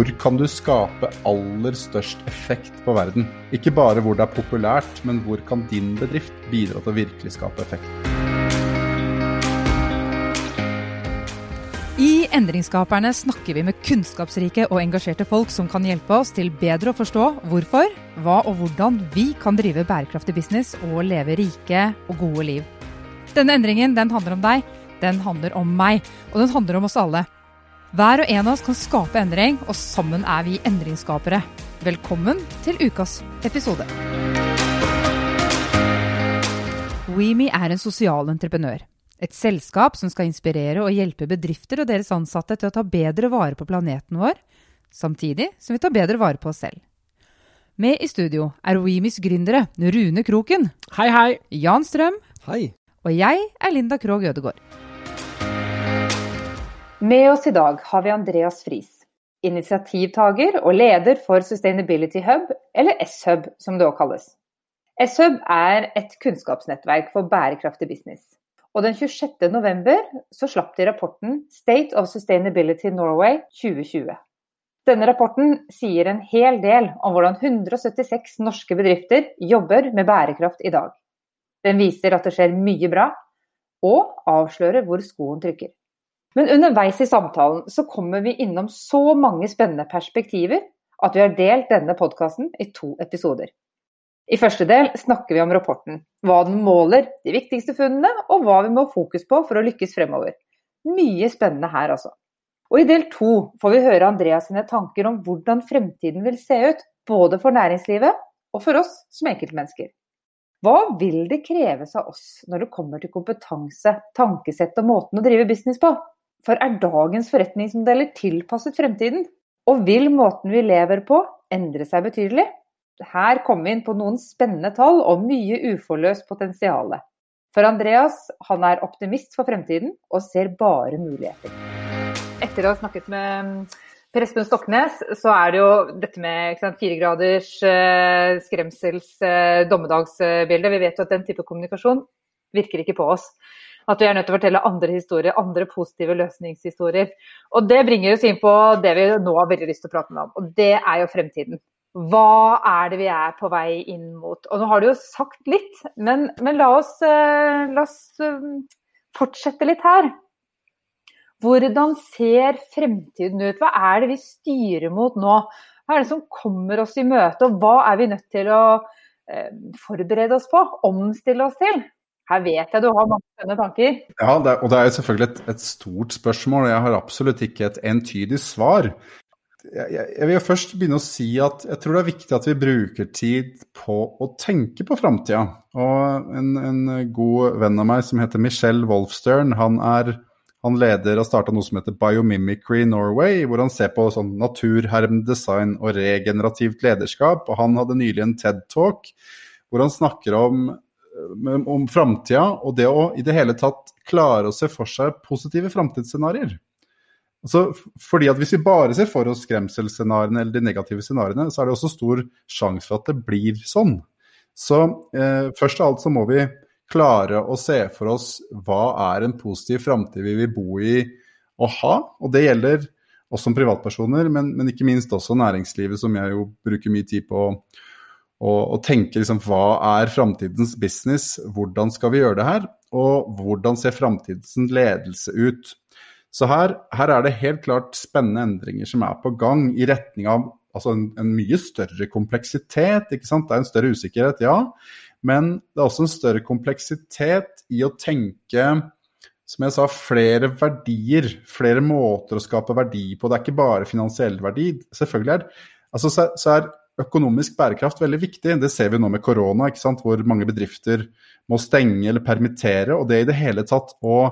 hvor kan du skape aller størst effekt på verden? Ikke bare hvor det er populært, men hvor kan din bedrift bidra til å virkelig skape effekt? I Endringsskaperne snakker vi med kunnskapsrike og engasjerte folk som kan hjelpe oss til bedre å forstå hvorfor, hva og hvordan vi kan drive bærekraftig business og leve rike og gode liv. Denne endringen den handler om deg, den handler om meg, og den handler om oss alle. Hver og en av oss kan skape endring, og sammen er vi endringsskapere. Velkommen til ukas episode. WeMe er en sosial entreprenør. Et selskap som skal inspirere og hjelpe bedrifter og deres ansatte til å ta bedre vare på planeten vår, samtidig som vi tar bedre vare på oss selv. Med i studio er WeMes gründere Rune Kroken, Hei, hei. Jan Strøm Hei. og jeg er Linda Krogh Ødegård. Med oss i dag har vi Andreas Friis, initiativtaker og leder for Sustainability Hub, eller S-Hub som det også kalles. S-Hub er et kunnskapsnettverk for bærekraftig business. Og den 26. november så slapp de rapporten State of Sustainability Norway 2020. Denne rapporten sier en hel del om hvordan 176 norske bedrifter jobber med bærekraft i dag. Den viser at det skjer mye bra, og avslører hvor skoen trykker. Men underveis i samtalen så kommer vi innom så mange spennende perspektiver at vi har delt denne podkasten i to episoder. I første del snakker vi om rapporten, hva den måler, de viktigste funnene, og hva vi må ha fokus på for å lykkes fremover. Mye spennende her, altså. Og i del to får vi høre Andreas sine tanker om hvordan fremtiden vil se ut, både for næringslivet og for oss som enkeltmennesker. Hva vil det kreves av oss når det kommer til kompetanse, tankesett og måten å drive business på? For er dagens forretningsmodeller tilpasset fremtiden? Og vil måten vi lever på endre seg betydelig? Her kommer vi inn på noen spennende tall og mye uforløst potensial. For Andreas han er optimist for fremtiden og ser bare muligheter. Etter å ha snakket med Per Espen Stoknes, så er det jo dette med firegraders eh, skremsels eh, dommedagsbilde. Vi vet jo at den type kommunikasjon virker ikke på oss. At vi er nødt til å fortelle andre historier, andre positive løsningshistorier. Og det bringer oss inn på det vi nå har veldig lyst til å prate med om, og det er jo fremtiden. Hva er det vi er på vei inn mot? Og nå har du jo sagt litt, men, men la oss, uh, la oss uh, fortsette litt her. Hvordan ser fremtiden ut? Hva er det vi styrer mot nå? Hva er det som kommer oss i møte, og hva er vi nødt til å uh, forberede oss på? Omstille oss til? Her vet jeg du har mange spennende tanker. Ja, det og det er jo selvfølgelig et, et, stort spørsmål. Jeg har absolutt ikke et entydig svar. Jeg, jeg, jeg, vil først begynne å si at jeg tror det er viktig at vi bruker tid på å tenke på framtida. Og en, en, god venn av meg som heter Michelle Wolfstern, han, er, han leder og starta noe som heter Biomimicry Norway, hvor han ser på sånn naturherm, design og regenerativt lederskap. Og han hadde nylig en TED-talk hvor han snakker om om framtida og det å i det hele tatt klare å se for seg positive framtidsscenarioer. Altså, fordi at Hvis vi bare ser for oss skremselsscenarioene eller de negative scenarioene, så er det også stor sjanse for at det blir sånn. Så eh, først av alt så må vi klare å se for oss hva er en positiv framtid vi vil bo i og ha. Og det gjelder oss som privatpersoner, men, men ikke minst også næringslivet, som jeg jo bruker mye tid på og, og tenke liksom, hva er framtidens business, hvordan skal vi gjøre det her, og hvordan ser framtidens ledelse ut. Så her, her, er det helt klart spennende endringer som er på gang, i retning av altså en, en, mye større kompleksitet. ikke sant? Det er en større usikkerhet, ja, men det er også en større kompleksitet i å tenke som jeg sa, flere verdier, flere måter å skape verdi på. Det er ikke bare finansiell verdi. Selvfølgelig er, altså, så, så er økonomisk bærekraft veldig viktig. Det ser vi nå med korona, hvor mange bedrifter må stenge eller permittere. Og det i det hele tatt å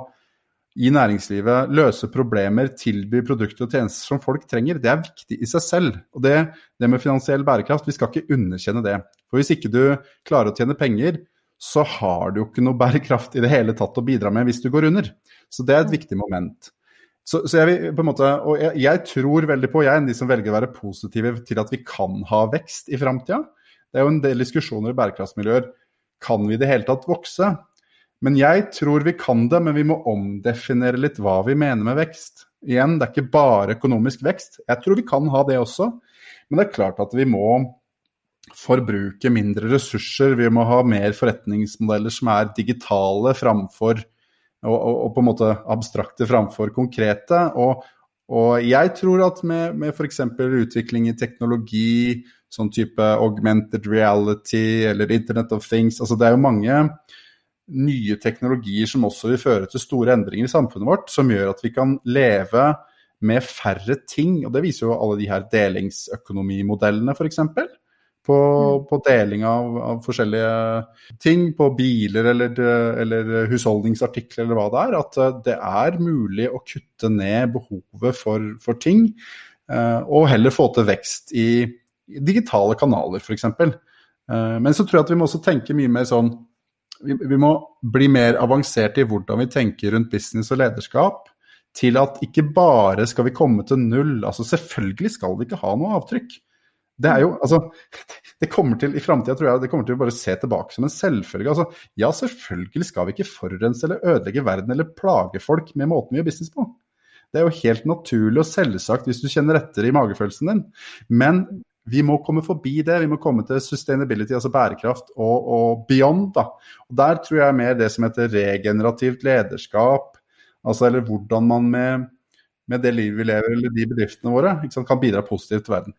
i næringslivet løse problemer, tilby produkter og tjenester som folk trenger, det er viktig i seg selv. Og det, det med finansiell bærekraft, vi skal ikke underkjenne det. For hvis ikke du klarer å tjene penger, så har du jo ikke noe bærekraft i det hele tatt å bidra med hvis du går under. Så det er et viktig moment. Så, så, jeg på en måte, og jeg, jeg, tror veldig på, jeg er en av de som velger å være positive til at vi kan ha vekst i framtida. Det er jo en del diskusjoner i bærekraftsmiljøer. Kan vi i det hele tatt vokse? Men jeg tror vi kan det, men vi må omdefinere litt hva vi mener med vekst. Igjen, det er ikke bare økonomisk vekst. Jeg tror vi kan ha det også, men det er klart at vi må forbruke mindre ressurser. Vi må ha mer forretningsmodeller som er digitale framfor og, og, og på en måte abstrakte framfor konkrete. Og, og jeg tror at med, med f.eks. utvikling i teknologi, sånn type augmented reality eller Internet of Things altså Det er jo mange nye teknologier som også vil føre til store endringer i samfunnet vårt, som gjør at vi kan leve med færre ting. og Det viser jo alle de her delingsøkonomimodellene, f.eks på, mm. på deling av, av, forskjellige ting, på biler eller, eller, husholdningsartikler eller hva det er, at eh, det er mulig å kutte ned behovet for, for ting, eh, og heller få til vekst i, digitale kanaler, f.eks. Eh, men så tror jeg at vi må også tenke mye mer sånn vi, vi må bli mer avanserte i hvordan vi tenker rundt business og lederskap til at ikke bare skal vi komme til null. altså Selvfølgelig skal vi ikke ha noe avtrykk. Det er jo, altså, det kommer til, I framtida tror jeg det kommer til å bare se tilbake som en selvfølge. Altså, ja, selvfølgelig skal vi ikke forurense eller ødelegge verden eller plage folk med måten vi gjør business på. Det er jo helt naturlig og selvsagt hvis du kjenner etter i magefølelsen din. Men vi må komme forbi det. Vi må komme til sustainability, altså bærekraft, og, og beyond. da. Og Der tror jeg mer det som heter regenerativt lederskap, altså eller hvordan man med, med det livet vi lever eller de bedriftene våre, sant, kan bidra positivt til verden.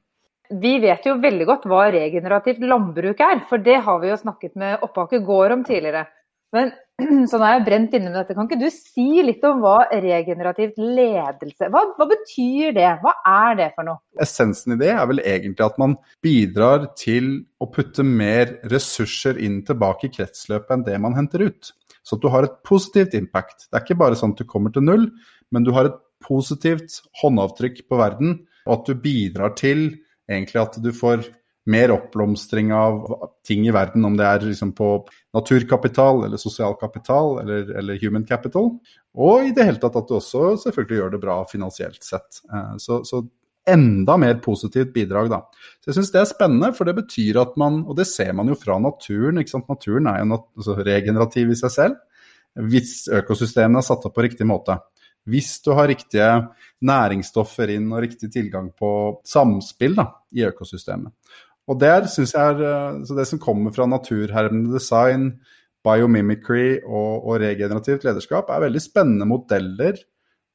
Vi vet jo veldig godt hva regenerativt landbruk er, for det har vi jo snakket med Oppaker gård om tidligere. Men sånn er jeg brent inne med dette. Kan ikke du si litt om hva regenerativt ledelse hva, hva, betyr det? Hva er det for noe? Essensen i det er vel egentlig at man bidrar til å putte mer ressurser inn tilbake i kretsløpet enn det man henter ut. Så at du har et positivt impact. Det er ikke bare sånn at du kommer til null, men du har et positivt håndavtrykk på verden, og at du bidrar til egentlig at du får mer oppblomstring av ting i verden, om det er liksom på naturkapital eller sosial kapital eller, eller, human capital. Og i det hele tatt at du også selvfølgelig gjør det bra finansielt sett. Eh, så, så enda mer positivt bidrag, da. Så jeg syns det er spennende, for det betyr at man, og det ser man jo fra naturen, ikke sant? naturen er jo nat altså regenerativ i seg selv, hvis økosystemene er satt opp på riktig måte. Hvis du har riktige næringsstoffer inn og riktig tilgang på samspill da, i økosystemet. Og der synes jeg er, eh, så Det som kommer fra naturhermende design, biomimicry og, og regenerativt lederskap, er veldig spennende modeller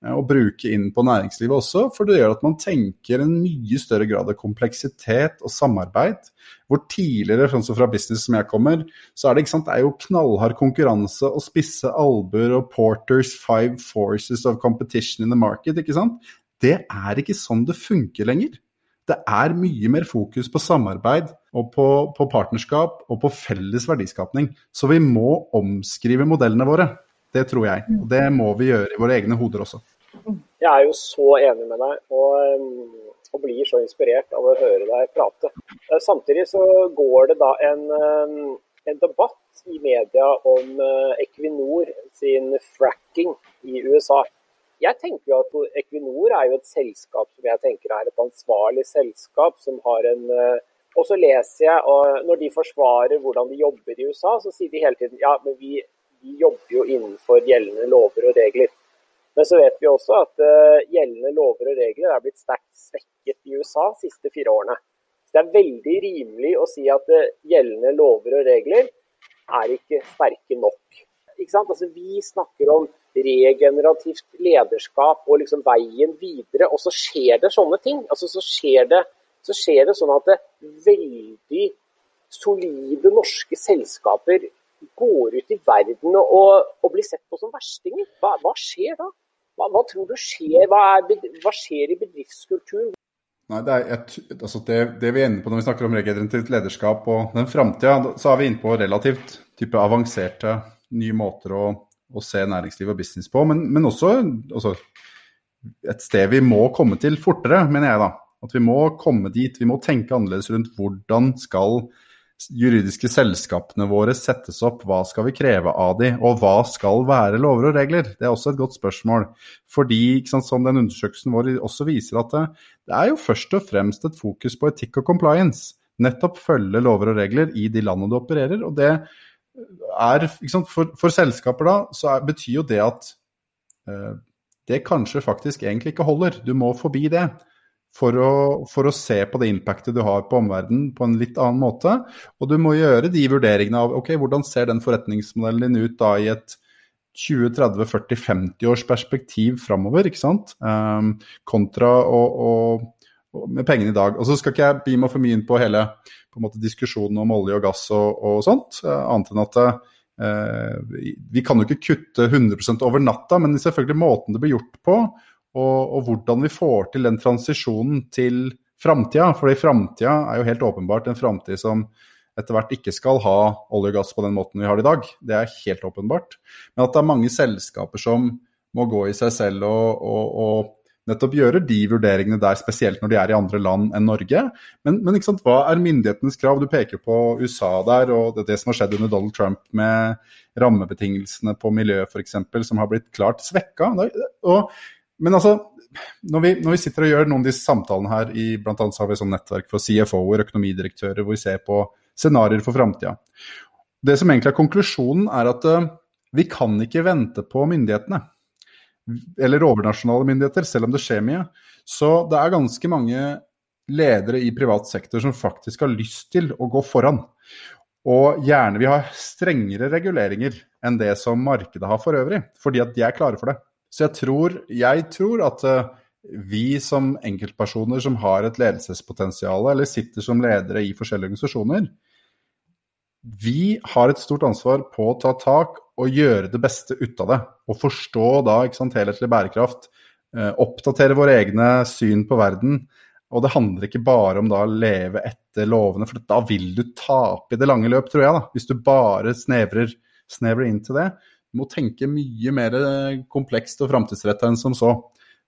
Eh, å bruke inn på næringslivet også, for det gjør at man tenker en mye større grad av kompleksitet og samarbeid. Hvor tidligere, sånn som fra business som jeg kommer, så er det, sant, det er jo knallhard konkurranse og spisse albuer og Porters five forces of competition in the market, ikke sant. Det er ikke sånn det funker lenger. Det er mye mer fokus på samarbeid og på, på partnerskap og på felles verdiskapning. Så vi må omskrive modellene våre. Det tror jeg. Og det må vi gjøre i våre egne hoder også. Jeg er jo så enig med deg, og, um, og, blir så inspirert av å høre deg prate. Eh, samtidig så går det da en, um, en debatt i media om uh, Equinor sin fracking i USA. Jeg tenker jo at Equinor er jo et selskap som jeg tenker er et ansvarlig selskap, som har en uh, og så leser jeg, og når de forsvarer hvordan de jobber i USA, så sier de hele tiden ja, men vi, vi jobber jo innenfor gjeldende lover og regler. Men så vet vi også at uh, gjeldende lover og regler er blitt sterkt svekket i USA de siste fire årene. Det er veldig rimelig å si at uh, gjeldende lover og regler er ikke sterke nok. Ikke? Altså, vi snakker om regenerativt lederskap og liksom veien videre, og så skjer det sånne ting. Altså, så, skjer det, så skjer det sånn at det veldig solide norske selskaper går ut i verden og, og blir sett på som verstinger. Hva, hva skjer da? Hva, hva, tror du skjer? Hva, er, hva skjer i bedriftskulturen? Nei, det, er et, altså det, det, vi er inne på når vi snakker om regenerativt lederskap og den framtida, så er vi inne på relativt type avanserte nye måter å, å se næringsliv og business på. Men, men også altså, et sted vi må komme til fortere, mener jeg da. At vi må komme dit. Vi må tenke annerledes rundt hvordan skal juridiske selskapene våre settes opp, hva skal vi kreve av de, og hva skal være lover og regler? Det er også et godt spørsmål. Fordi, sant, som den undersøkelsen vår også viser, at det, er jo først og fremst et fokus på etikk og compliance. Nettopp følge lover og regler i de landene du opererer. og det er, sant, for, for, selskaper da, så er, betyr jo det at eh, det kanskje faktisk egentlig ikke holder. Du må forbi det. For å, for å, se på det impactet du har på omverdenen på en litt annen måte. Og du må gjøre de vurderingene av ok, hvordan ser den forretningsmodellen din ut da i et 20-30-40-50 års perspektiv framover, ikke sant? Um, kontra å, med pengene i dag. Og så skal ikke jeg bli meg for mye inn på hele på måte, diskusjonen om olje og gass og, og sånt, uh, annet enn at uh, vi kan jo ikke kutte 100% over natta, men selvfølgelig måten det blir gjort på, og, og hvordan vi får til den transisjonen til framtida. For i framtida er jo helt åpenbart en framtid som etter hvert ikke skal ha olje og gass på den måten vi har det i dag. Det er helt åpenbart. Men at det er mange selskaper som må gå i seg selv og, og, og nettopp gjøre de vurderingene der, spesielt når de er i andre land enn Norge. Men, men hva er myndighetenes krav? Du peker på USA der, og det, det som har skjedd under Donald Trump med rammebetingelsene på miljø f.eks., som har blitt klart svekka. Men altså, når vi, når vi, sitter og gjør noen av disse samtalene her, i bl.a. har vi et sånt nettverk for CFO-er, økonomidirektører, hvor vi ser på scenarioer for framtida. Det som egentlig er konklusjonen, er at uh, vi kan ikke vente på myndighetene. Eller overnasjonale myndigheter, selv om det skjer mye. Så det er ganske mange ledere i privat sektor som faktisk har lyst til å gå foran. Og gjerne vil ha strengere reguleringer enn det som markedet har for øvrig, fordi at de er klare for det. Så jeg tror, jeg tror at uh, vi som enkeltpersoner som har et ledelsespotensial, eller sitter som ledere i forskjellige organisasjoner, vi har et stort ansvar på å ta tak og gjøre det beste ut av det. Og forstå da sant, helhetlig bærekraft. Eh, oppdatere våre egne syn på verden. Og det handler ikke bare om da å leve etter lovene, for da vil du tape i det lange løp, tror jeg. da, Hvis du bare snevrer, snevrer inn til det. Du må tenke mye mer komplekst og framtidsretta enn som så.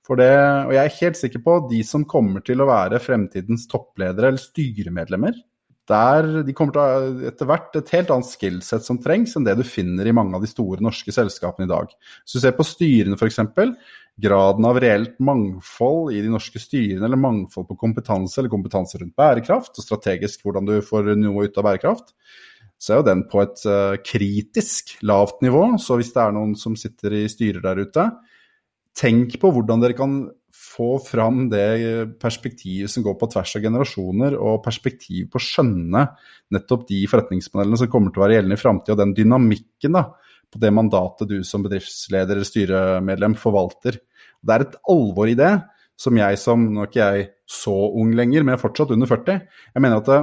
For det, og jeg er helt sikker på de som kommer til å være fremtidens toppledere eller styremedlemmer, der de kommer til å ha etter hvert et helt annet skillset som trengs enn det du finner i mange av de store norske selskapene i dag. Hvis du ser på styrene f.eks., graden av reelt mangfold i de norske styrene, eller mangfold på kompetanse eller kompetanse rundt bærekraft, og strategisk hvordan du får noe ut av bærekraft, så er jo den på et uh, kritisk lavt nivå. Så hvis det er noen som sitter i styrer der ute, tenk på hvordan dere kan få fram det perspektivet som går på tvers av generasjoner, og perspektiv på å skjønne nettopp de forretningsmodellene som kommer til å være gjeldende i framtida, og den dynamikken da, på det mandatet du som bedriftsleder eller styremedlem forvalter. Det er et alvor i det som jeg som Nå er ikke jeg så ung lenger, men jeg er fortsatt under 40. Jeg mener at det,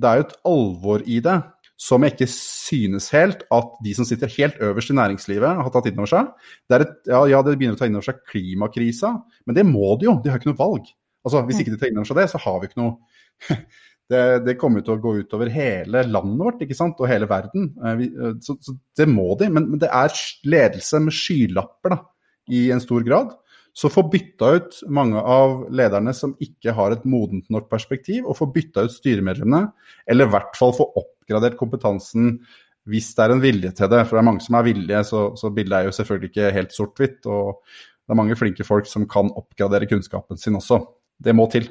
det er jo et alvor i det som jeg ikke synes helt at de som sitter helt øverst i næringslivet, har tatt inn over seg. Det et, ja, ja, det begynner å ta inn over seg klimakrisa, men det må de jo. De har ikke noe valg. Altså, Hvis ikke de tar inn over seg det, så har vi ikke noe det, det kommer til å gå utover hele landet vårt ikke sant? og hele verden. Eh, eh, så, så det må de. Men, men, det er ledelse med skylapper da, i en stor grad. Så få bytta ut mange av lederne som ikke har et modent nok perspektiv, og få bytta ut styremedlemmene, eller i hvert fall få oppgradert kompetansen hvis det er en vilje til det. For det er mange som er villige, så, så bildet er jo selvfølgelig ikke helt sort-hvitt. Og det er mange flinke folk som kan oppgradere kunnskapen sin også. Det må til.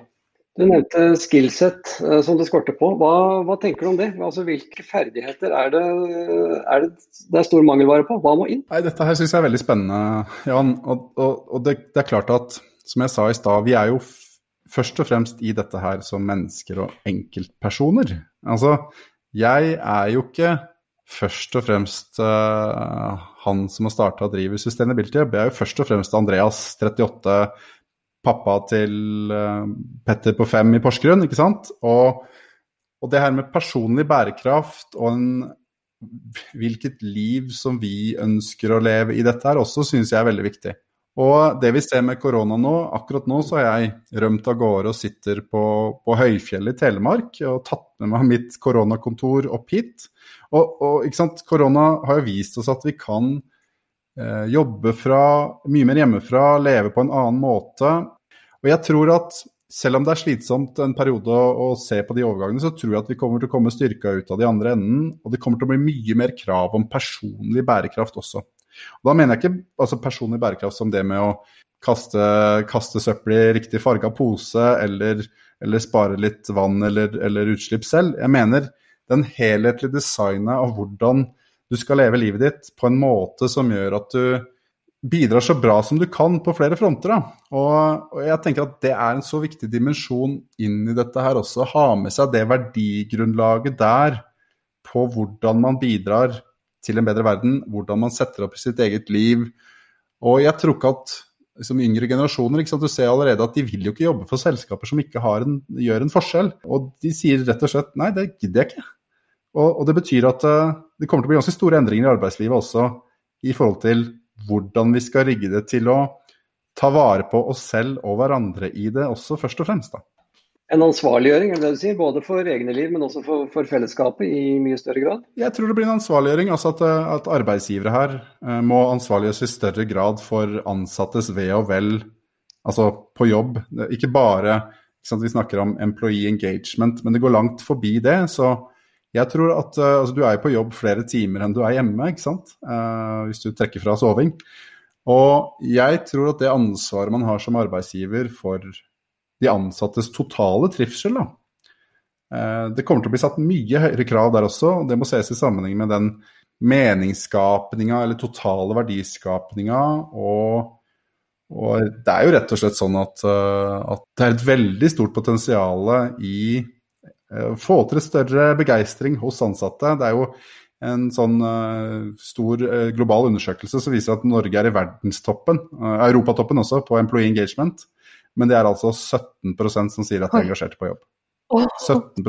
Du nevnte skillset eh, som det skorter på. Hva, hva, tenker du om det? Altså, hvilke ferdigheter er det, er det, det er stor mangelvare på? Hva må inn? Nei, dette her syns jeg er veldig spennende, Jan. Og, og, og det, det, er klart at, som jeg sa i stad, vi er jo først og fremst i dette her som mennesker og enkeltpersoner. Altså, jeg er jo ikke først og fremst uh, han som har starta og driver Sustainability Jeg er jo først og fremst Andreas, 38, pappa til uh, Petter på fem i Porsgrunn, ikke sant. Og, og, det her med personlig bærekraft og en, hvilket liv som vi ønsker å leve i dette her, også synes jeg er veldig viktig. Og det vi ser med korona nå, akkurat nå så har jeg rømt av gårde og sitter på, på høyfjellet i Telemark og tatt med meg mitt koronakontor opp hit. Og, og ikke sant, korona har jo vist oss at vi kan Eh, jobbe fra, mye mer hjemmefra, leve på en annen måte. Og jeg tror at selv om det er slitsomt en periode å, å se på de overgangene, så tror jeg at vi kommer til å komme styrka ut av de andre enden. Og det kommer til å bli mye mer krav om personlig bærekraft også. Og da mener jeg ikke altså personlig bærekraft som det med å kaste, kaste søppel i riktig farga pose, eller, eller, spare litt vann eller, eller utslipp selv. Jeg mener den helhetlige designet av hvordan du skal leve livet ditt på en måte som gjør at du bidrar så bra som du kan på flere fronter. Og, og, jeg tenker at det er en så viktig dimensjon inn i dette her også. Ha med seg det verdigrunnlaget der på hvordan man bidrar til en bedre verden, hvordan man setter opp sitt eget liv. Og jeg tror ikke at som yngre generasjoner du ser allerede at de vil jo ikke jobbe for selskaper som ikke en, gjør en forskjell. Og de sier rett og slett nei, det gidder jeg ikke. Og, og det betyr at uh, det kommer til å bli ganske store endringer i arbeidslivet også i forhold til hvordan vi skal rigge det til å ta vare på oss selv og hverandre i det også, først og fremst. da. En ansvarliggjøring er det du sier, både for egne liv, men også for, for, fellesskapet i mye større grad? Jeg tror det blir en ansvarliggjøring. altså At, at arbeidsgivere her eh, må ansvarliggjøres i større grad for ansattes ve og vel altså på jobb. Ikke bare ikke sant, vi snakker om employee engagement, men det går langt forbi det. så jeg tror at uh, altså, Du er på jobb flere timer enn du er hjemme, ikke sant? Uh, hvis du trekker fra soving. Og jeg tror at det ansvaret man har som arbeidsgiver for de ansattes totale trivsel, da, uh, det kommer til å bli satt mye høyere krav der også. og Det må ses i sammenheng med den meningsskapninga eller totale verdiskapninga. Og, og, det er jo rett og slett sånn at, at det er et veldig stort potensial i Eh, få til større begeistring hos ansatte. Det er jo en sånn uh, stor uh, global undersøkelse som viser at Norge er i verdenstoppen, uh, europatoppen også, på employee engagement. Men det er altså 17% som sier at de er engasjerte på jobb. 17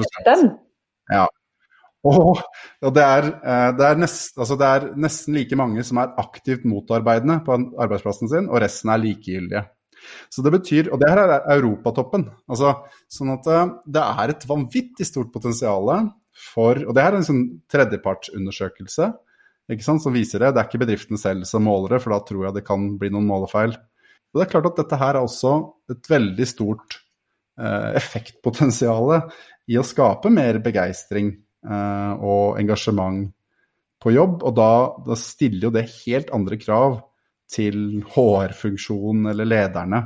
Ja. Og, og det, er, det, er nest, altså det, er, nesten like mange som er aktivt motarbeidende på arbeidsplassen sin, og resten er likegyldige. Så det betyr, Og det her er europatoppen. Altså, sånn at eh, det er et vanvittig stort potensial for Og det her er en sånn tredjepartsundersøkelse ikke sant, som viser det. Det er ikke bedriften selv som måler det, for da tror jeg det kan bli noen målefeil. Og det er klart at dette her er også et veldig stort eh, effektpotensial i å skape mer begeistring eh, og engasjement på jobb. Og da, da stiller jo det helt andre krav til HR-funksjonen eller lederne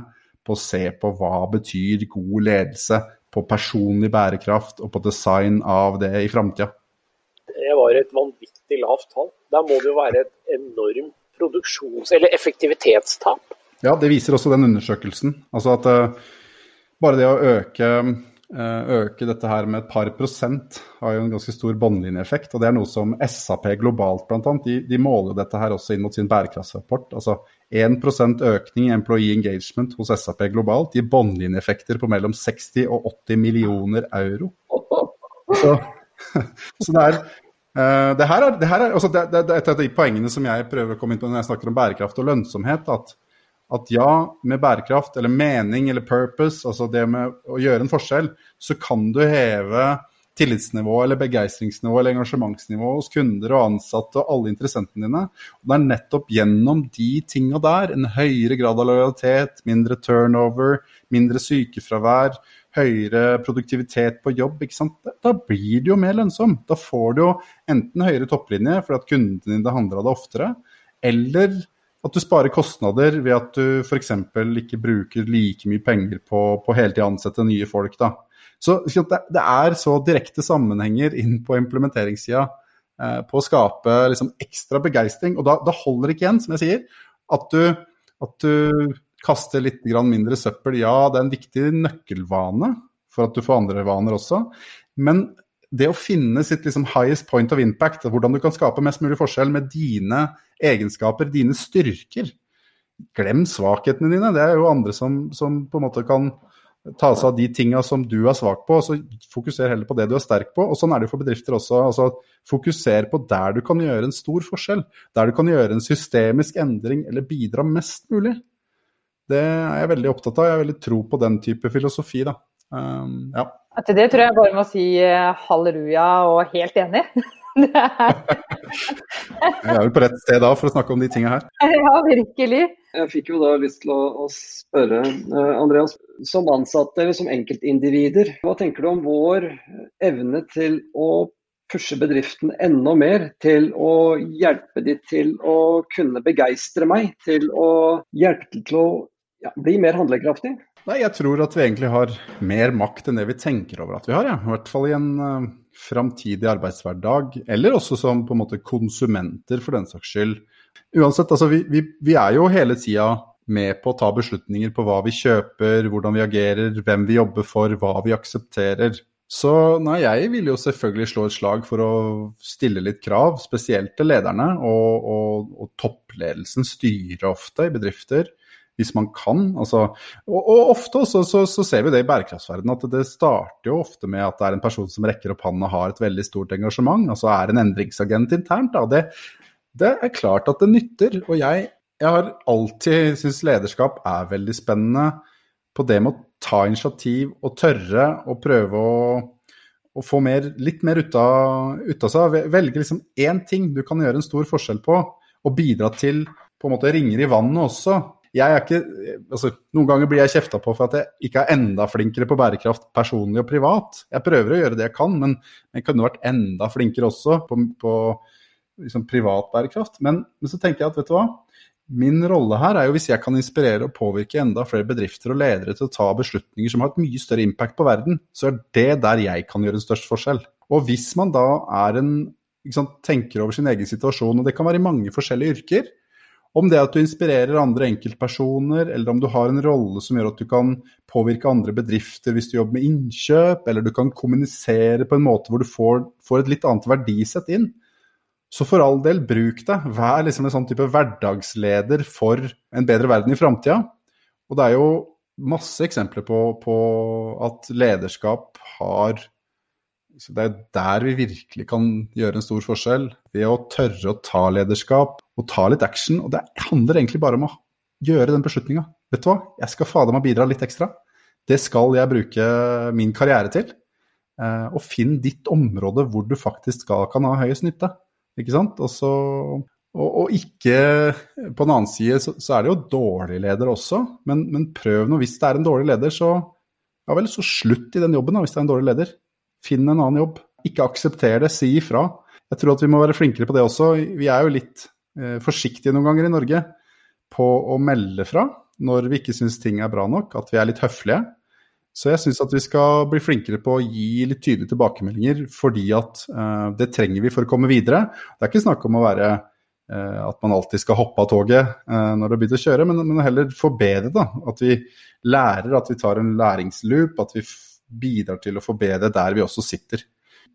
på å se på hva betyr god ledelse på personlig bærekraft og på design av det i framtida. Det var et vanvittig lavt tall. Da må det jo være et enormt produksjons- eller effektivitetstap. Ja, det viser også den undersøkelsen. Altså at uh, bare det å øke øke dette her med et par prosent har jo en ganske stor båndlinjeeffekt. og Det er noe som SAP globalt bl.a. De, de måler dette her også inn mot sin bærekraftsrapport. altså 1 økning i employee engagement hos SAP globalt gir båndlinjeeffekter på mellom 60 og 80 millioner euro. Så, så det er Uh, det her er, det her er altså det, det, et av de poengene som jeg prøver å komme inn på når jeg snakker om bærekraft og lønnsomhet. at at ja, med bærekraft eller mening eller purpose, altså det med å gjøre en forskjell, så kan du heve tillitsnivå eller begeistringsnivået eller engasjementsnivå hos kunder og ansatte og alle interessentene dine. Og det er nettopp gjennom de tinga der, en høyere grad av lojalitet, mindre turnover, mindre sykefravær, høyere produktivitet på jobb, ikke sant? da blir det jo mer lønnsom. Da får du jo enten høyere topplinje fordi at kundene dine handler av det oftere, eller at du sparer kostnader ved at du f.eks. ikke bruker like mye penger på, på hele tida å ansette nye folk. Da. Så det er så direkte sammenhenger inn på implementeringssida eh, på å skape liksom, ekstra begeistring. Og da, da, holder det ikke igjen, som jeg sier, at du, at du kaster litt mindre søppel. Ja, det er en viktig nøkkelvane for at du får andre vaner også. Men det å finne sitt liksom, highest point of impact, hvordan du kan skape mest mulig forskjell med dine egenskaper, dine styrker Glem svakhetene dine. Det er jo andre som, som på en måte kan ta seg av de tinga som du er svak på, og så fokuser heller på det du er sterk på. Og sånn er det jo for bedrifter også. altså Fokuser på der du kan gjøre en stor forskjell. Der du kan gjøre en systemisk endring eller bidra mest mulig. Det er jeg veldig opptatt av. Jeg har veldig tro på den type filosofi, da. Um, ja. Til det tror jeg bare må si uh, halleluja og helt enig. jeg er vel på rett sted da for å snakke om de tinga her. Ja, virkelig. Jeg fikk jo da lyst til å, å spørre, uh, Andreas, som ansatte eller som enkeltindivider, hva tenker du om vår evne til å pushe bedriften enda mer til å hjelpe de til å kunne begeistre meg, til å hjelpe til å ja, bli mer handlekraftig? Nei, jeg tror at vi egentlig har mer makt enn det vi tenker over at vi har. Ja. I hvert fall i en uh, framtidig arbeidshverdag, eller også som på en måte konsumenter, for den saks skyld. Uansett, altså vi, vi, vi er jo hele tida med på å ta beslutninger på hva vi kjøper, hvordan vi agerer, hvem vi jobber for, hva vi aksepterer. Så nei, jeg vil jo selvfølgelig slå et slag for å stille litt krav, spesielt til lederne. Og, og, og toppledelsen styrer ofte i bedrifter, hvis man kan. Altså, og, og, ofte også så, så, ser vi det i bærekraftsverdenen, at det starter jo ofte med at det er en person som rekker opp hånden og har et veldig stort engasjement, altså er en endringsagent internt. Da. Det, det er klart at det nytter. Og jeg, jeg har alltid syntes lederskap er veldig spennende på det med å ta initiativ og tørre å prøve å, å få mer, litt mer ut av, ut av seg. Velge liksom ting du kan gjøre en stor forskjell på, og bidra til på en måte ringer i vannet også. Jeg er ikke, altså, noen ganger blir jeg kjefta på for at jeg ikke er enda flinkere på bærekraft personlig og privat. Jeg prøver å gjøre det jeg kan, men jeg kunne vært enda flinkere også på, på liksom, privat bærekraft. Men, men, så tenker jeg at vet du hva, Min rolle her er jo hvis jeg kan inspirere og påvirke enda flere bedrifter og ledere til å ta beslutninger som har et mye større impact på verden, så er det der jeg kan gjøre en størst forskjell. Og hvis man da er en, sant, tenker over sin egen situasjon, og det kan være i mange forskjellige yrker, om det at du inspirerer andre enkeltpersoner, eller om du har en rolle som gjør at du kan påvirke andre bedrifter hvis du jobber med innkjøp, eller du kan kommunisere på en måte hvor du får, får et litt annet verdisett inn, så for all del, bruk det. Vær liksom en sånn type hverdagsleder for en bedre verden i framtida. Og det er jo masse eksempler på, på, at lederskap har Det er der vi virkelig kan gjøre en stor forskjell. Ved å tørre å ta lederskap og ta litt action. Og det handler egentlig bare om å gjøre den beslutninga. Vet du hva, jeg skal fader meg bidra litt ekstra. Det skal jeg bruke min karriere til. Eh, og finn ditt område hvor du faktisk skal, kan ha høyest nytte. Ikke sant? Og, så, og, og ikke På den annen side så, så, er det jo dårlig leder også, men, men, prøv nå. Hvis det er en dårlig leder, så ja vel, så slutt i den jobben da, hvis det er en dårlig leder. Finn en annen jobb. Ikke aksepter det, si ifra. Jeg tror at vi må være flinkere på det også. Vi er jo litt eh, forsiktige noen ganger i Norge på å melde fra når vi ikke syns ting er bra nok, at vi er litt høflige. Så jeg syns at vi skal bli flinkere på å gi litt tydelige tilbakemeldinger, fordi at eh, det trenger vi for å komme videre. Det er ikke snakk om å være eh, at man alltid skal hoppe av toget uh, når det har begynt å kjøre, men, men heller forbedre. da, At vi lærer, at vi tar en læringsloop, at vi bidrar til å forbedre der vi også sitter.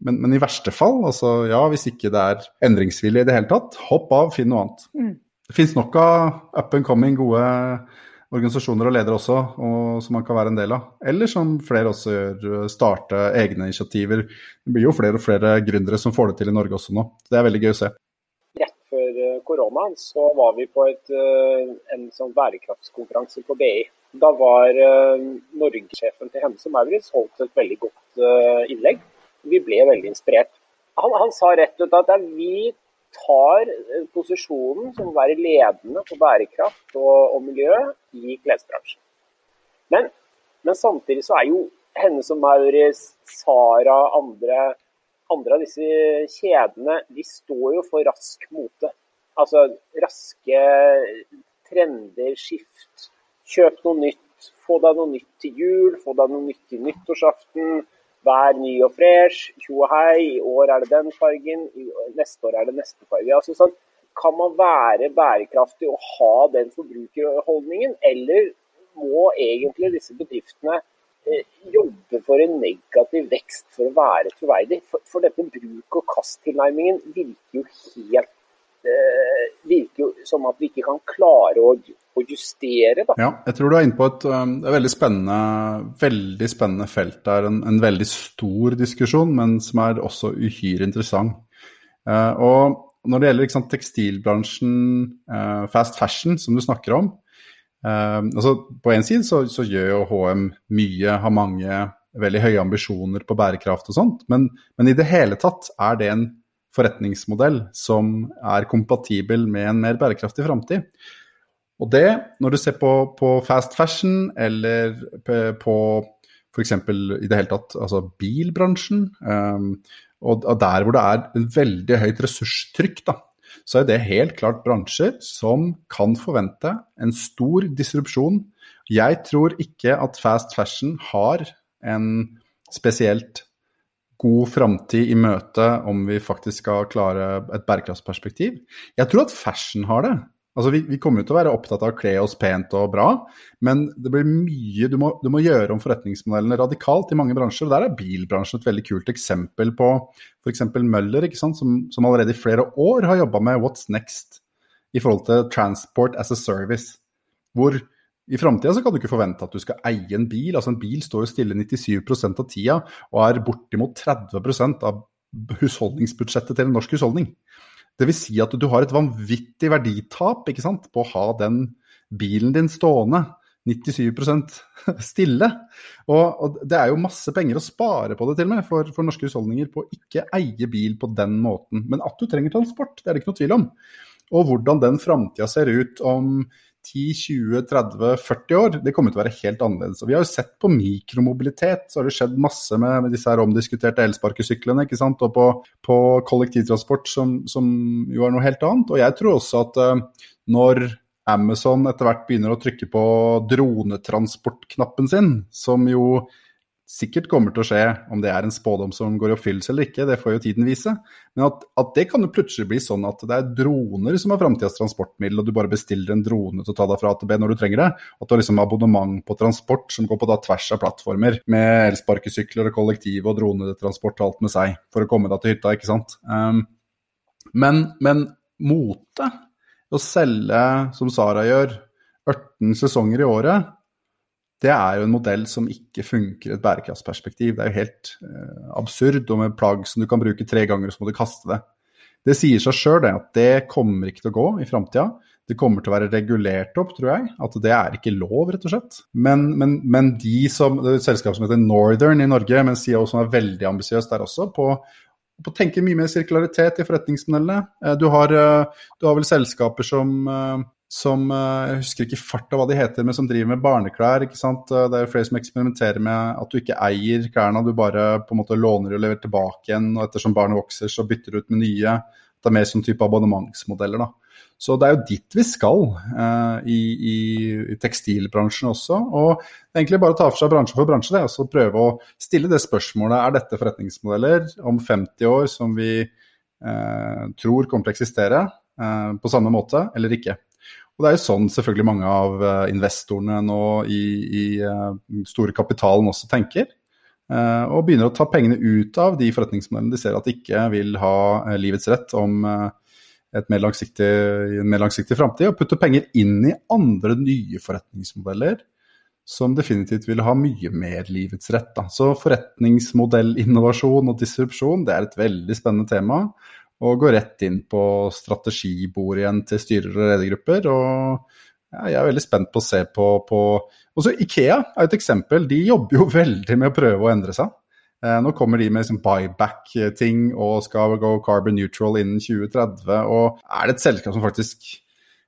Men, men, i verste fall, altså ja, hvis ikke det er endringsvilje i det hele tatt, hopp av, finn noe annet. Mm. Det finnes nok av up and coming gode organisasjoner og ledere også, og, som man kan være en del av. Eller som flere også gjør, starte egne initiativer. Det blir jo flere og flere gründere som får det til i Norge også nå. Det er veldig gøy å se. Rett før eh, koronaen så var vi på et, eh, en sånn bærekraftskonferanse på BI. Da var uh, Norgesjefen til Hennes og Maurits holdt et veldig godt uh, innlegg. Vi ble veldig inspirert. Han, han, sa rett ut at vi tar eh, posisjonen som å være ledende på bærekraft og, og miljø i klesbransjen. Men, men, samtidig så er jo Hennes og Maurits, Sara, andre, andre av disse kjedene, de står jo for rask mote. Altså raske trender, skift. Kjøp noe nytt, få deg noe nytt til jul, få deg noe nytt til nyttårsaften vær ny og fresh, tjo og hei, i år er det den fargen, neste år er det neste farge. Altså, sånn, kan man være bærekraftig og ha den forbrukerholdningen, eller må egentlig disse bedriftene eh, jobbe for en negativ vekst for å være troverdig? For, for dette bruk og kast-tilnærmingen virker jo helt eh, virker jo som at vi ikke kan klare å å justere. Da. Ja, jeg tror du er inne på et, um, et veldig, spennende, veldig spennende felt der. En, en, veldig stor diskusjon, men som er også uhyre interessant. Uh, og når det gjelder sant, tekstilbransjen, uh, fast fashion, som du snakker om uh, altså På én side så, så, gjør jo HM mye, har mange veldig høye ambisjoner på bærekraft og sånt, men, men i det hele tatt er det en forretningsmodell som er kompatibel med en mer bærekraftig framtid. Og det, når du ser på, på fast fashion eller på f.eks. i det hele tatt altså bilbransjen, um, og, der hvor det er en veldig høyt ressurstrykk, da, så er det helt klart bransjer som kan forvente en stor disrupsjon. Jeg tror ikke at fast fashion har en spesielt god framtid i møte om vi faktisk skal klare et bærekraftsperspektiv? Jeg tror at fashion har det. Altså, vi, vi kommer jo til å være opptatt av å kle oss pent og bra, men det blir mye Du må, du må gjøre om forretningsmodellene radikalt i mange bransjer. og Der er bilbransjen et veldig kult eksempel på f.eks. Møller? Som, som allerede i flere år har jobba med What's Next i forhold til transport as a service. Hvor i framtida kan du ikke forvente at du skal eie en bil. altså En bil står jo stille 97% av tida og er bortimot 30% av husholdningsbudsjettet til en norsk husholdning. Dvs. Si at du har et vanvittig verditap ikke sant, på å ha den bilen din stående 97 stille. Og, og, det er jo masse penger å spare på det til og med for, for norske husholdninger på å ikke eie bil på den måten. Men at du trenger transport, det er det ikke noe tvil om. Og hvordan den framtida ser ut om 10-20-30-40 år, det kommer til å være helt annerledes. Og vi har jo sett på mikromobilitet, så har det skjedd masse med, med disse her omdiskuterte elsparkesyklene. ikke sant? Og på, på kollektivtransport, som, som, jo er noe helt annet. Og jeg tror også at uh, når Amazon etter hvert begynner å trykke på dronetransportknappen sin, som jo sikkert kommer til å skje, om det er en spådom som går i oppfyllelse eller ikke, det får jo tiden vise. Men at, at det kan jo plutselig bli sånn at det er droner som er framtidas transportmiddel, og du bare bestiller en drone til å ta deg fra A til B når du trenger det. At du har liksom abonnement på transport som går på da tvers av plattformer, med elsparkesykler og kollektiv og dronetransport og alt med seg, for å komme deg til hytta, ikke sant. Um, men, men mote, å selge som Sara gjør, 18 sesonger i året, det er jo en modell som ikke funker i et bærekraftsperspektiv. Det er jo helt eh, absurd, og med plagg som du kan bruke tre ganger, så må du kaste det. Det sier seg sjøl at det kommer ikke til å gå i framtida. Det kommer til å være regulert opp, tror jeg. At det er ikke lov, rett og slett. Men, men, men de som, det er et selskap som heter Northern i Norge, men CEO som er veldig ambisiøs der også, på, å tenke mye mer sirkularitet i forretningsmodellene. Eh, du eh, du har vel selskaper som eh, som eh, Jeg husker ikke farta hva de heter, men som driver med barneklær. ikke sant? Eh, det er jo flere som eksperimenterer med at du ikke eier klærne, du bare på en måte låner og leverer tilbake igjen. og Ettersom barnet vokser, så bytter du ut med nye. Det er mer som type abonnementsmodeller. da. Så det er jo dit vi skal eh, i, i, i, tekstilbransjen også. Og egentlig bare ta for seg bransje for bransje det, og så prøve å stille det spørsmålet er dette forretningsmodeller om 50 år som vi eh, tror kommer til å eksistere eh, på samme måte, eller ikke. Og det er jo sånn selvfølgelig mange av eh, investorene nå i, i uh, store kapitalen også tenker. Uh, og begynner å ta pengene ut av de forretningsmodellene de ser at de ikke vil ha livets rett om et mer langsiktig, en mer langsiktig framtid, og putte penger inn i andre nye forretningsmodeller som definitivt vil ha mye mer livets rett. Da. Så forretningsmodellinnovasjon og disrupsjon det er et veldig spennende tema og gå rett inn på strategibord igjen til styrer og ledergrupper. og ja, Jeg er veldig spent på å se på, på Også Ikea er et eksempel. De jobber jo veldig med å prøve å endre seg. Eh, nå kommer de med liksom buyback-ting og skal gå carbon neutral innen 2030. og Er det et selskap som faktisk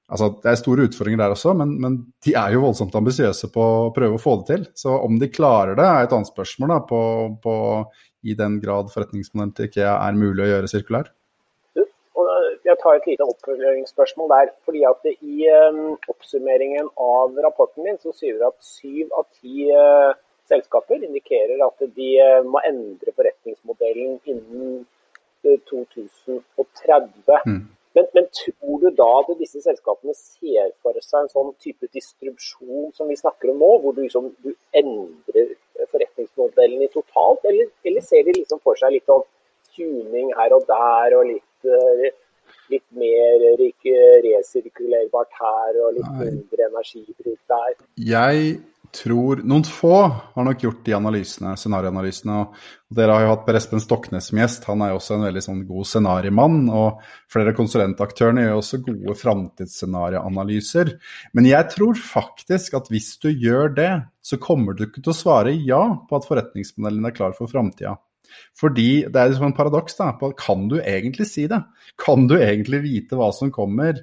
Altså, Det er store utfordringer der også, men, men de er jo voldsomt ambisiøse på å prøve å få det til. Så om de klarer det, er et annet spørsmål da, på, på i den grad forretningsmodellen til IKEA er mulig å gjøre sirkulær tar et lite oppfølgingsspørsmål der. fordi at I um, oppsummeringen av rapporten din så sier du at syv av ti uh, selskaper indikerer at de uh, må endre forretningsmodellen innen uh, 2030. Mm. Men, men, tror du da at disse selskapene ser for seg en sånn type distribusjon som vi snakker om nå, hvor du, liksom, du endrer forretningsmodellen i totalt, eller, eller, ser de liksom for seg litt sånn tuning her og der og litt litt mer resirkulerbart her og litt Nei. mindre energibruk der. Jeg tror Noen få har nok gjort de analysene, scenarioanalysene. og Dere har jo hatt Per Espen Stoknes som gjest. Han er jo også en veldig sånn god scenariomann. Og flere av konsulentaktørene gjør også gode framtidsscenarioanalyser. Men jeg tror faktisk at hvis du gjør det, så kommer du ikke til å svare ja på at forretningsmodellen er klar for framtida. Fordi det er liksom en paradoks. da, på, Kan du egentlig si det? Kan du egentlig vite hva som kommer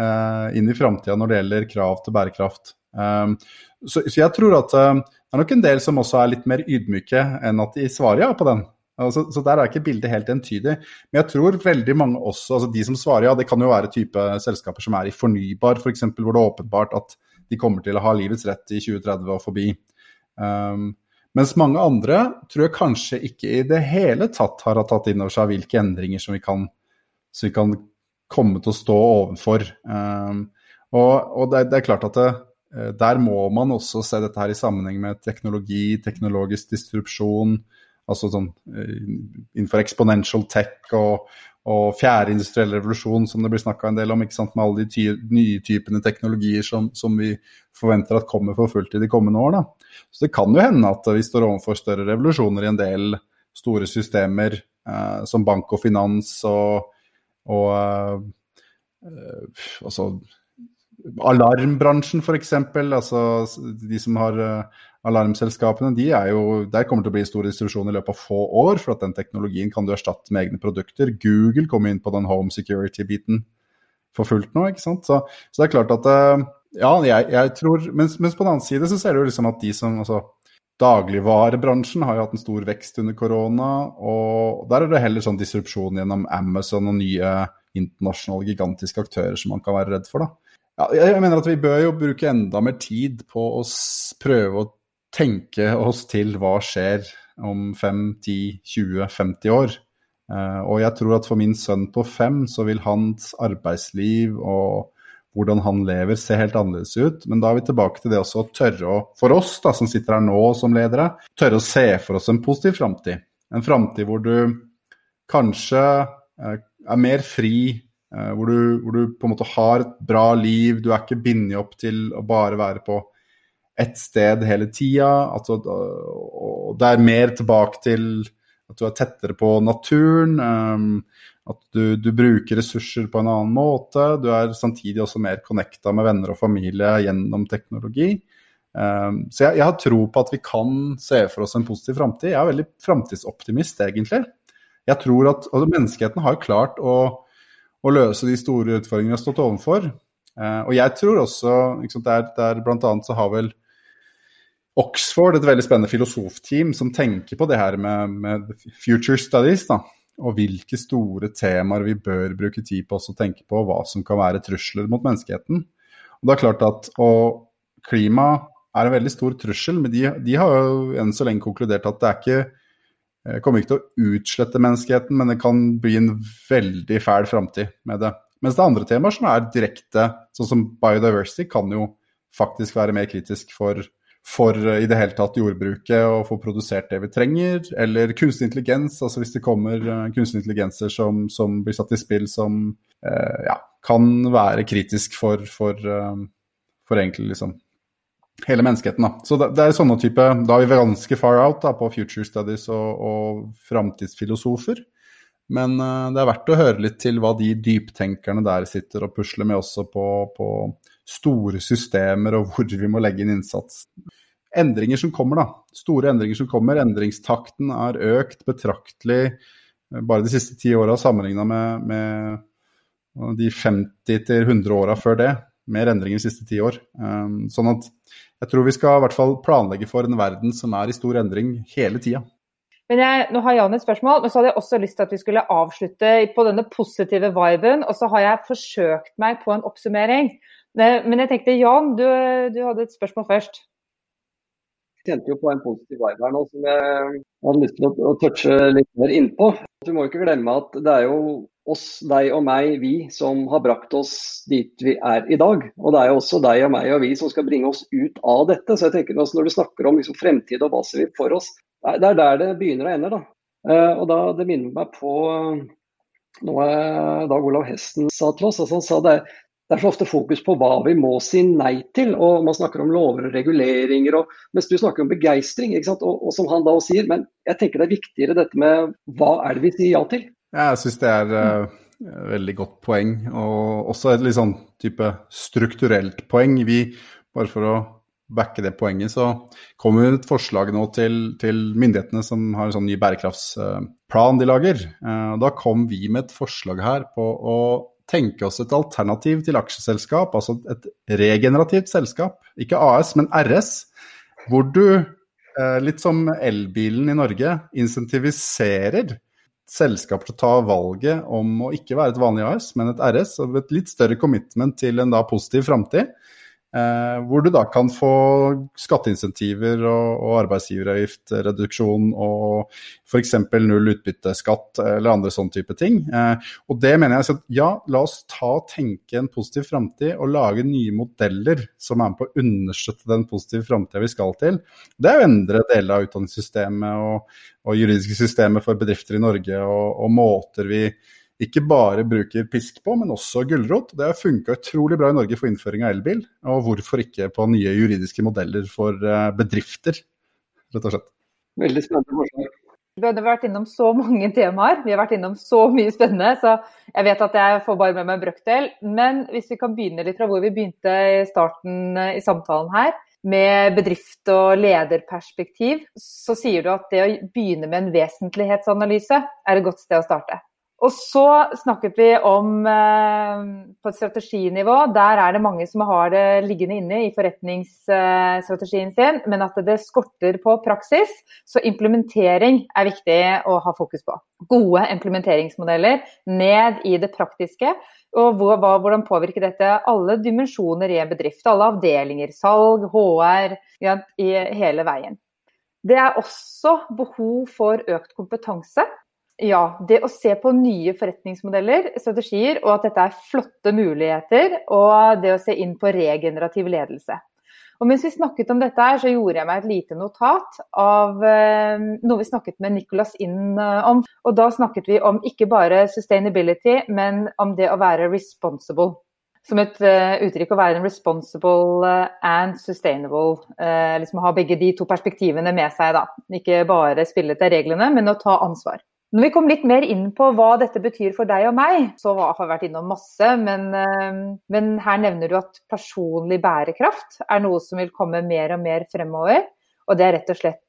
uh, inn i framtida når det gjelder krav til bærekraft? Um, så, så, jeg tror at uh, det er nok en del som også er litt mer ydmyke enn at de svarer ja på den. Altså, så der er ikke bildet helt entydig. Men jeg tror veldig mange også, altså de som svarer ja, det kan jo være type selskaper som er i fornybar, f.eks., for hvor det er åpenbart at de kommer til å ha livets rett i 2030 og forbi. Um, Mens mange andre tror jeg kanskje ikke i det hele tatt har tatt inn over seg hvilke endringer som vi kan, som vi kan komme til å stå overfor. Um, og, og det, det, er klart at det, eh, der må man også se dette her i sammenheng med teknologi, teknologisk distrupsjon, altså sånn uh, innenfor exponential tech og, og fjerde industrielle revolusjon, som det blir snakka en del om, ikke sant, med alle de ty nye typene teknologier som, som, vi forventer at kommer for fullt i de kommende år. Da. Så det kan jo hende at vi står overfor større revolusjoner i en del store systemer, eh, som bank og finans og, og eh, altså alarmbransjen f.eks. Altså de som har uh, alarmselskapene, de er jo, der kommer det til å bli stor distribusjon i løpet av få år, for at den teknologien kan du erstatte med egne produkter. Google kommer inn på den home security-biten for fullt nå, ikke sant. Så, så, det er klart at uh, Ja, jeg, jeg tror mens, mens, på den annen side så ser du liksom at de som altså, Dagligvarebransjen har jo hatt en stor vekst under korona, og der er det heller sånn disrupsjon gjennom Amazon og nye internasjonale gigantiske aktører som man kan være redd for, da. Ja, jeg mener at vi bør jo bruke enda mer tid på å prøve å tenke oss til hva skjer om 5, 10, 20, 50 år. Uh, og jeg tror at for min sønn på fem så vil hans arbeidsliv og hvordan han lever se helt annerledes ut. Men da er vi tilbake til det også å tørre å, for oss da, som sitter her nå som ledere, tørre å se for oss en positiv framtid. En framtid hvor du kanskje uh, er mer fri, hvor, du, hvor, du, på en måte har et bra liv, du er ikke bindet opp til å bare være på ett sted hele tida. og det er mer tilbake til at du er tettere på naturen. Um, at du, du, bruker ressurser på en annen måte. Du er samtidig også mer connecta med venner og familie gjennom teknologi. Um, så jeg, jeg, har tro på at vi kan se for oss en positiv framtid. Jeg er veldig framtidsoptimist, egentlig. Jeg tror at altså, Menneskeheten har klart å, å, løse de store utfordringene vi har stått overfor. Uh, og jeg tror også liksom, der, der blant annet så har vel Oxford, et veldig spennende filosofteam som tenker på det her med, med future studies. da, Og hvilke store temaer vi bør bruke tid på å tenke på, hva som kan være trusler mot menneskeheten. Og det er klart at, Klima er en veldig stor trussel, men de, de har jo enn så lenge konkludert at det er ikke eh, kommer ikke til å utslette menneskeheten, men det kan bli en veldig fæl framtid med det. Mens det er andre temaer som er direkte, sånn som biodiversity, kan jo faktisk være mer kritisk for for eh, i det hele tatt jordbruket å få produsert det vi trenger. Eller kunstig intelligens, altså hvis det kommer kunstige kunstig intelligenser som, som, blir satt i spill som eh, ja, kan være kritisk for, for, uh, for, egentlig liksom hele menneskeheten. Da. Så det, det, er sånne type Da er vi ganske far out da, på future studies og, og framtidsfilosofer. Men det er verdt å høre litt til hva de dyptenkerne der sitter og pusler med også på, på store systemer og hvor vi må legge inn innsats. Endringer som kommer, da. Store endringer som kommer. Endringstakten er økt betraktelig eh, bare de siste ti åra sammenligna med, med de 50-100 åra før det. Mer endringer de siste ti år. Um, sånn at jeg tror vi skal i hvert fall planlegge for en verden som er i stor endring hele tida. Men jeg, nå har Jan et spørsmål, men så hadde jeg også lyst til at vi skulle avslutte på denne positive viben. Og så har jeg forsøkt meg på en oppsummering. Men jeg tenkte Jan, du, du hadde et spørsmål først. Jeg kjente jo på en positiv vibe her nå som jeg hadde lyst til å, å touche litt mer innpå. Du må ikke glemme at det er jo oss, deg og meg, vi som har brakt oss dit vi er i dag. Og det er jo også deg og meg og vi som skal bringe oss ut av dette. Så jeg tenker også Når du snakker om liksom fremtid og hva ser vi for oss, det er der det begynner og ender. da. Uh, og da, Det minner meg på noe Dag Olav Hesten sa til oss. altså Han sa det, det er så ofte fokus på hva vi må si nei til, og man snakker om lover og reguleringer. Og, mens du snakker om begeistring, og, og, som han da sier. Men jeg tenker det er viktigere dette med hva er det vi sier ja til? Jeg syns det er uh, veldig godt poeng, og også et litt sånn type strukturelt poeng. Vi, bare for å backe det poenget, så kommer det et forslag nå til, til myndighetene som har en sånn ny bærekraftsplan de lager. Uh, da kom vi med et forslag her på å tenke oss et alternativ til aksjeselskap, altså et regenerativt selskap, ikke AS, men RS, hvor du, eh, litt som elbilen i Norge, insentiviserer selskaper til å ta valget om å ikke være et vanlig AS, men et RS, og et litt større commitment til en da positiv framtid. Eh, hvor du da kan få skatteinsentiver og, og arbeidsgiveravgiftreduksjon og f.eks. null utbytteskatt eller andre sånne type ting. Eh, og det mener jeg, at ja, la oss ta og tenke en positiv framtid og lage nye modeller som er med på å understøtte den positive framtida vi skal til. Det er å endre deler av utdanningssystemet og, og juridiske systemet for bedrifter i Norge og, og måter vi ikke bare bruker pisk på, men også gulrot. Det har funka utrolig bra i Norge for innføring av elbil, og hvorfor ikke på nye juridiske modeller for eh, bedrifter, rett og slett. Veldig spennende forslag. Vi har vært innom så mange temaer, vi har vært innom så mye spennende, så jeg vet at jeg får bare med meg en brøkdel. Men hvis vi kan begynne litt fra hvor vi begynte i starten eh, i samtalen her, med bedrift- og lederperspektiv, så sier du at det å begynne med en vesentlighetsanalyse er et godt sted å starte. Og så snakket vi om eh, på et strateginivå, der er det mange som har det liggende inne i forretningsstrategien sin, men at det skorter på praksis. Så implementering er viktig å ha fokus på. Gode implementeringsmodeller ned i det praktiske. Og hvordan påvirker dette alle dimensjoner i en bedrift, alle avdelinger, salg, HR, ja, hele veien. Det er også behov for økt kompetanse ja, det å se på nye forretningsmodeller, strategier, og at dette er flotte muligheter, og det å se inn på regenerativ ledelse. Og mens vi snakket om dette, her, så gjorde jeg meg et lite notat av eh, noe vi snakket med Nicolas Inn eh, om. Og da snakket vi om ikke bare sustainability, men om det å være responsible. Som et uh, uttrykk å være en responsible and sustainable. Liksom ha begge de to perspektivene med seg, da. Ikke bare spille til reglene, men å ta ansvar. Når vi kom litt mer inn på hva dette betyr for deg og meg, så har vi vært innom masse, men, eh, men, her nevner du at personlig bærekraft er noe som vil komme mer og mer fremover. Og det er rett og slett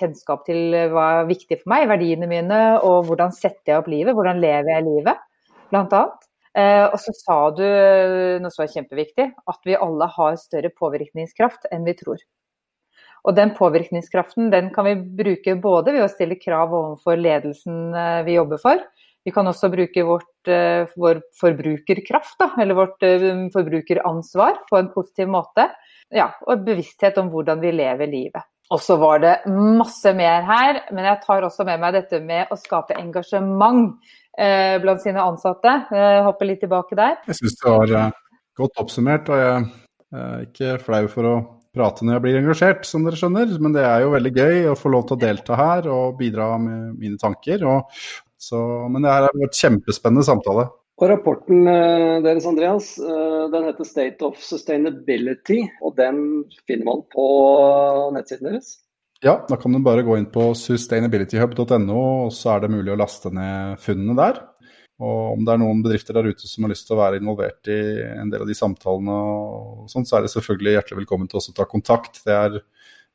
kjennskap til hva er viktig for meg, verdiene mine, og hvordan setter jeg opp livet, hvordan lever jeg livet, blant annet. Eh, og så sa du noe som er kjempeviktig, at vi alle har større påvirkningskraft enn vi tror. Og den påvirkningskraften den kan vi bruke både ved å stille krav overfor ledelsen eh, vi jobber for. Vi kan også bruke vårt, eh, vår forbrukerkraft, da, eller vårt eh, forbrukeransvar, på en positiv måte. Ja, og bevissthet om hvordan vi lever livet. Og så var det masse mer her, men jeg tar også med meg dette med å skape engasjement eh, blant sine ansatte. Jeg hopper litt tilbake der. Jeg syns det var godt oppsummert, og jeg er ikke flau for å prate når jeg blir engasjert, som dere skjønner. Men det er jo veldig gøy å få lov til å delta her og bidra med mine tanker. Og, så, men det her har vært kjempespennende samtale. Og Rapporten eh, deres Andreas, eh, den heter 'State of Sustainability', og den finner man på nettsiden deres? Ja, da kan du bare gå inn på sustainabilityhub.no, og så er det mulig å laste ned funnene der. Og om det er noen bedrifter der ute som har lyst til å være involvert i en del av de samtalene, og sånt, så er det selvfølgelig hjertelig velkommen til å ta kontakt. Er,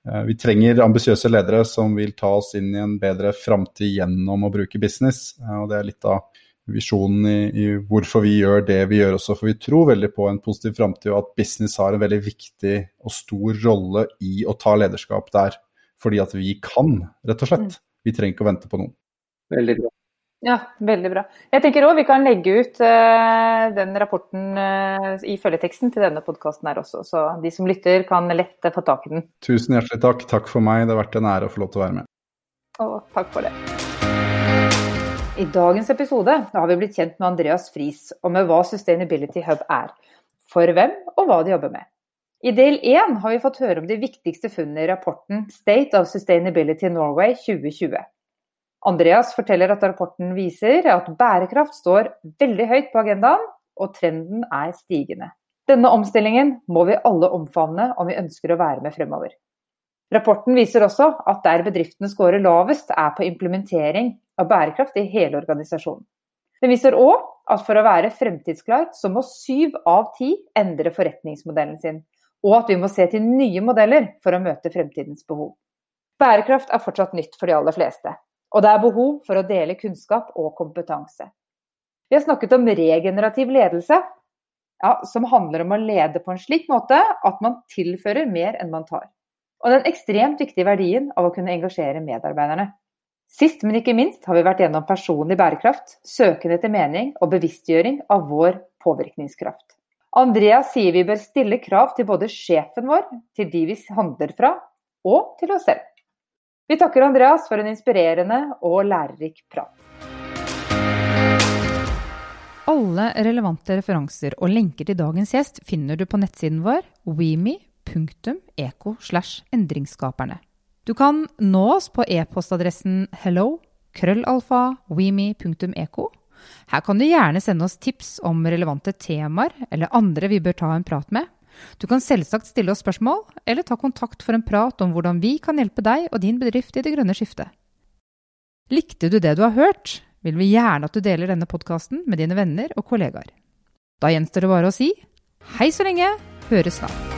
eh, vi trenger ambisiøse ledere som vil ta oss inn i en bedre framtid gjennom å bruke business. Eh, og Det er litt av visjonen i, i, hvorfor vi gjør det vi gjør også. For vi tror veldig på en positiv framtid, og at business har en veldig viktig og stor rolle i å ta lederskap der. Fordi at vi kan, rett og slett. Mm. Vi trenger ikke å vente på noen. Veldig bra. Ja, veldig bra. Jeg tenker òg vi kan legge ut uh, den rapporten uh, i følgeteksten til denne podkasten her også, så de som lytter kan lett få tak i den. Tusen hjertelig takk. Takk for meg. Det har vært en ære å få lov til å være med. Og takk for det. I dagens episode har vi blitt kjent med Andreas Friis og med hva Sustainability Hub er. For hvem og hva de jobber med. I del én har vi fått høre om de viktigste funnene i rapporten State of Sustainability Norway 2020. Andreas forteller at rapporten viser at bærekraft står veldig høyt på agendaen, og trenden er stigende. Denne omstillingen må vi alle omfavne om vi ønsker å være med fremover. Rapporten viser også at der bedriftene scorer lavest, er på implementering av bærekraft i hele organisasjonen. Den viser òg at for å være fremtidsklar, så må syv av ti endre forretningsmodellen sin, og at vi må se til nye modeller for å møte fremtidens behov. Bærekraft er fortsatt nytt for de aller fleste, og det er behov for å dele kunnskap og kompetanse. Vi har snakket om regenerativ ledelse, ja, som handler om å lede på en slik måte at man tilfører mer enn man tar. Og den ekstremt viktige verdien av å kunne engasjere medarbeiderne. Sist, men ikke minst har vi vært gjennom personlig bærekraft, søken etter mening og bevisstgjøring av vår påvirkningskraft. Andreas sier vi bør stille krav til både sjefen vår, til de vi handler fra, og til oss selv. Vi takker Andreas for en inspirerende og lærerik prat. Alle relevante referanser og lenker til dagens gjest finner du på nettsiden vår weme.eco. Du kan nå oss på e-postadressen hello krøllalfa weme.eco her kan du gjerne sende oss tips om relevante temaer eller andre vi bør ta en prat med. Du kan selvsagt stille oss spørsmål, eller ta kontakt for en prat om hvordan vi kan hjelpe deg og din bedrift i det grønne skiftet. Likte du det du har hørt, vil vi gjerne at du deler denne podkasten med dine venner og kollegaer. Da gjenstår det bare å si hei så lenge, høres snart.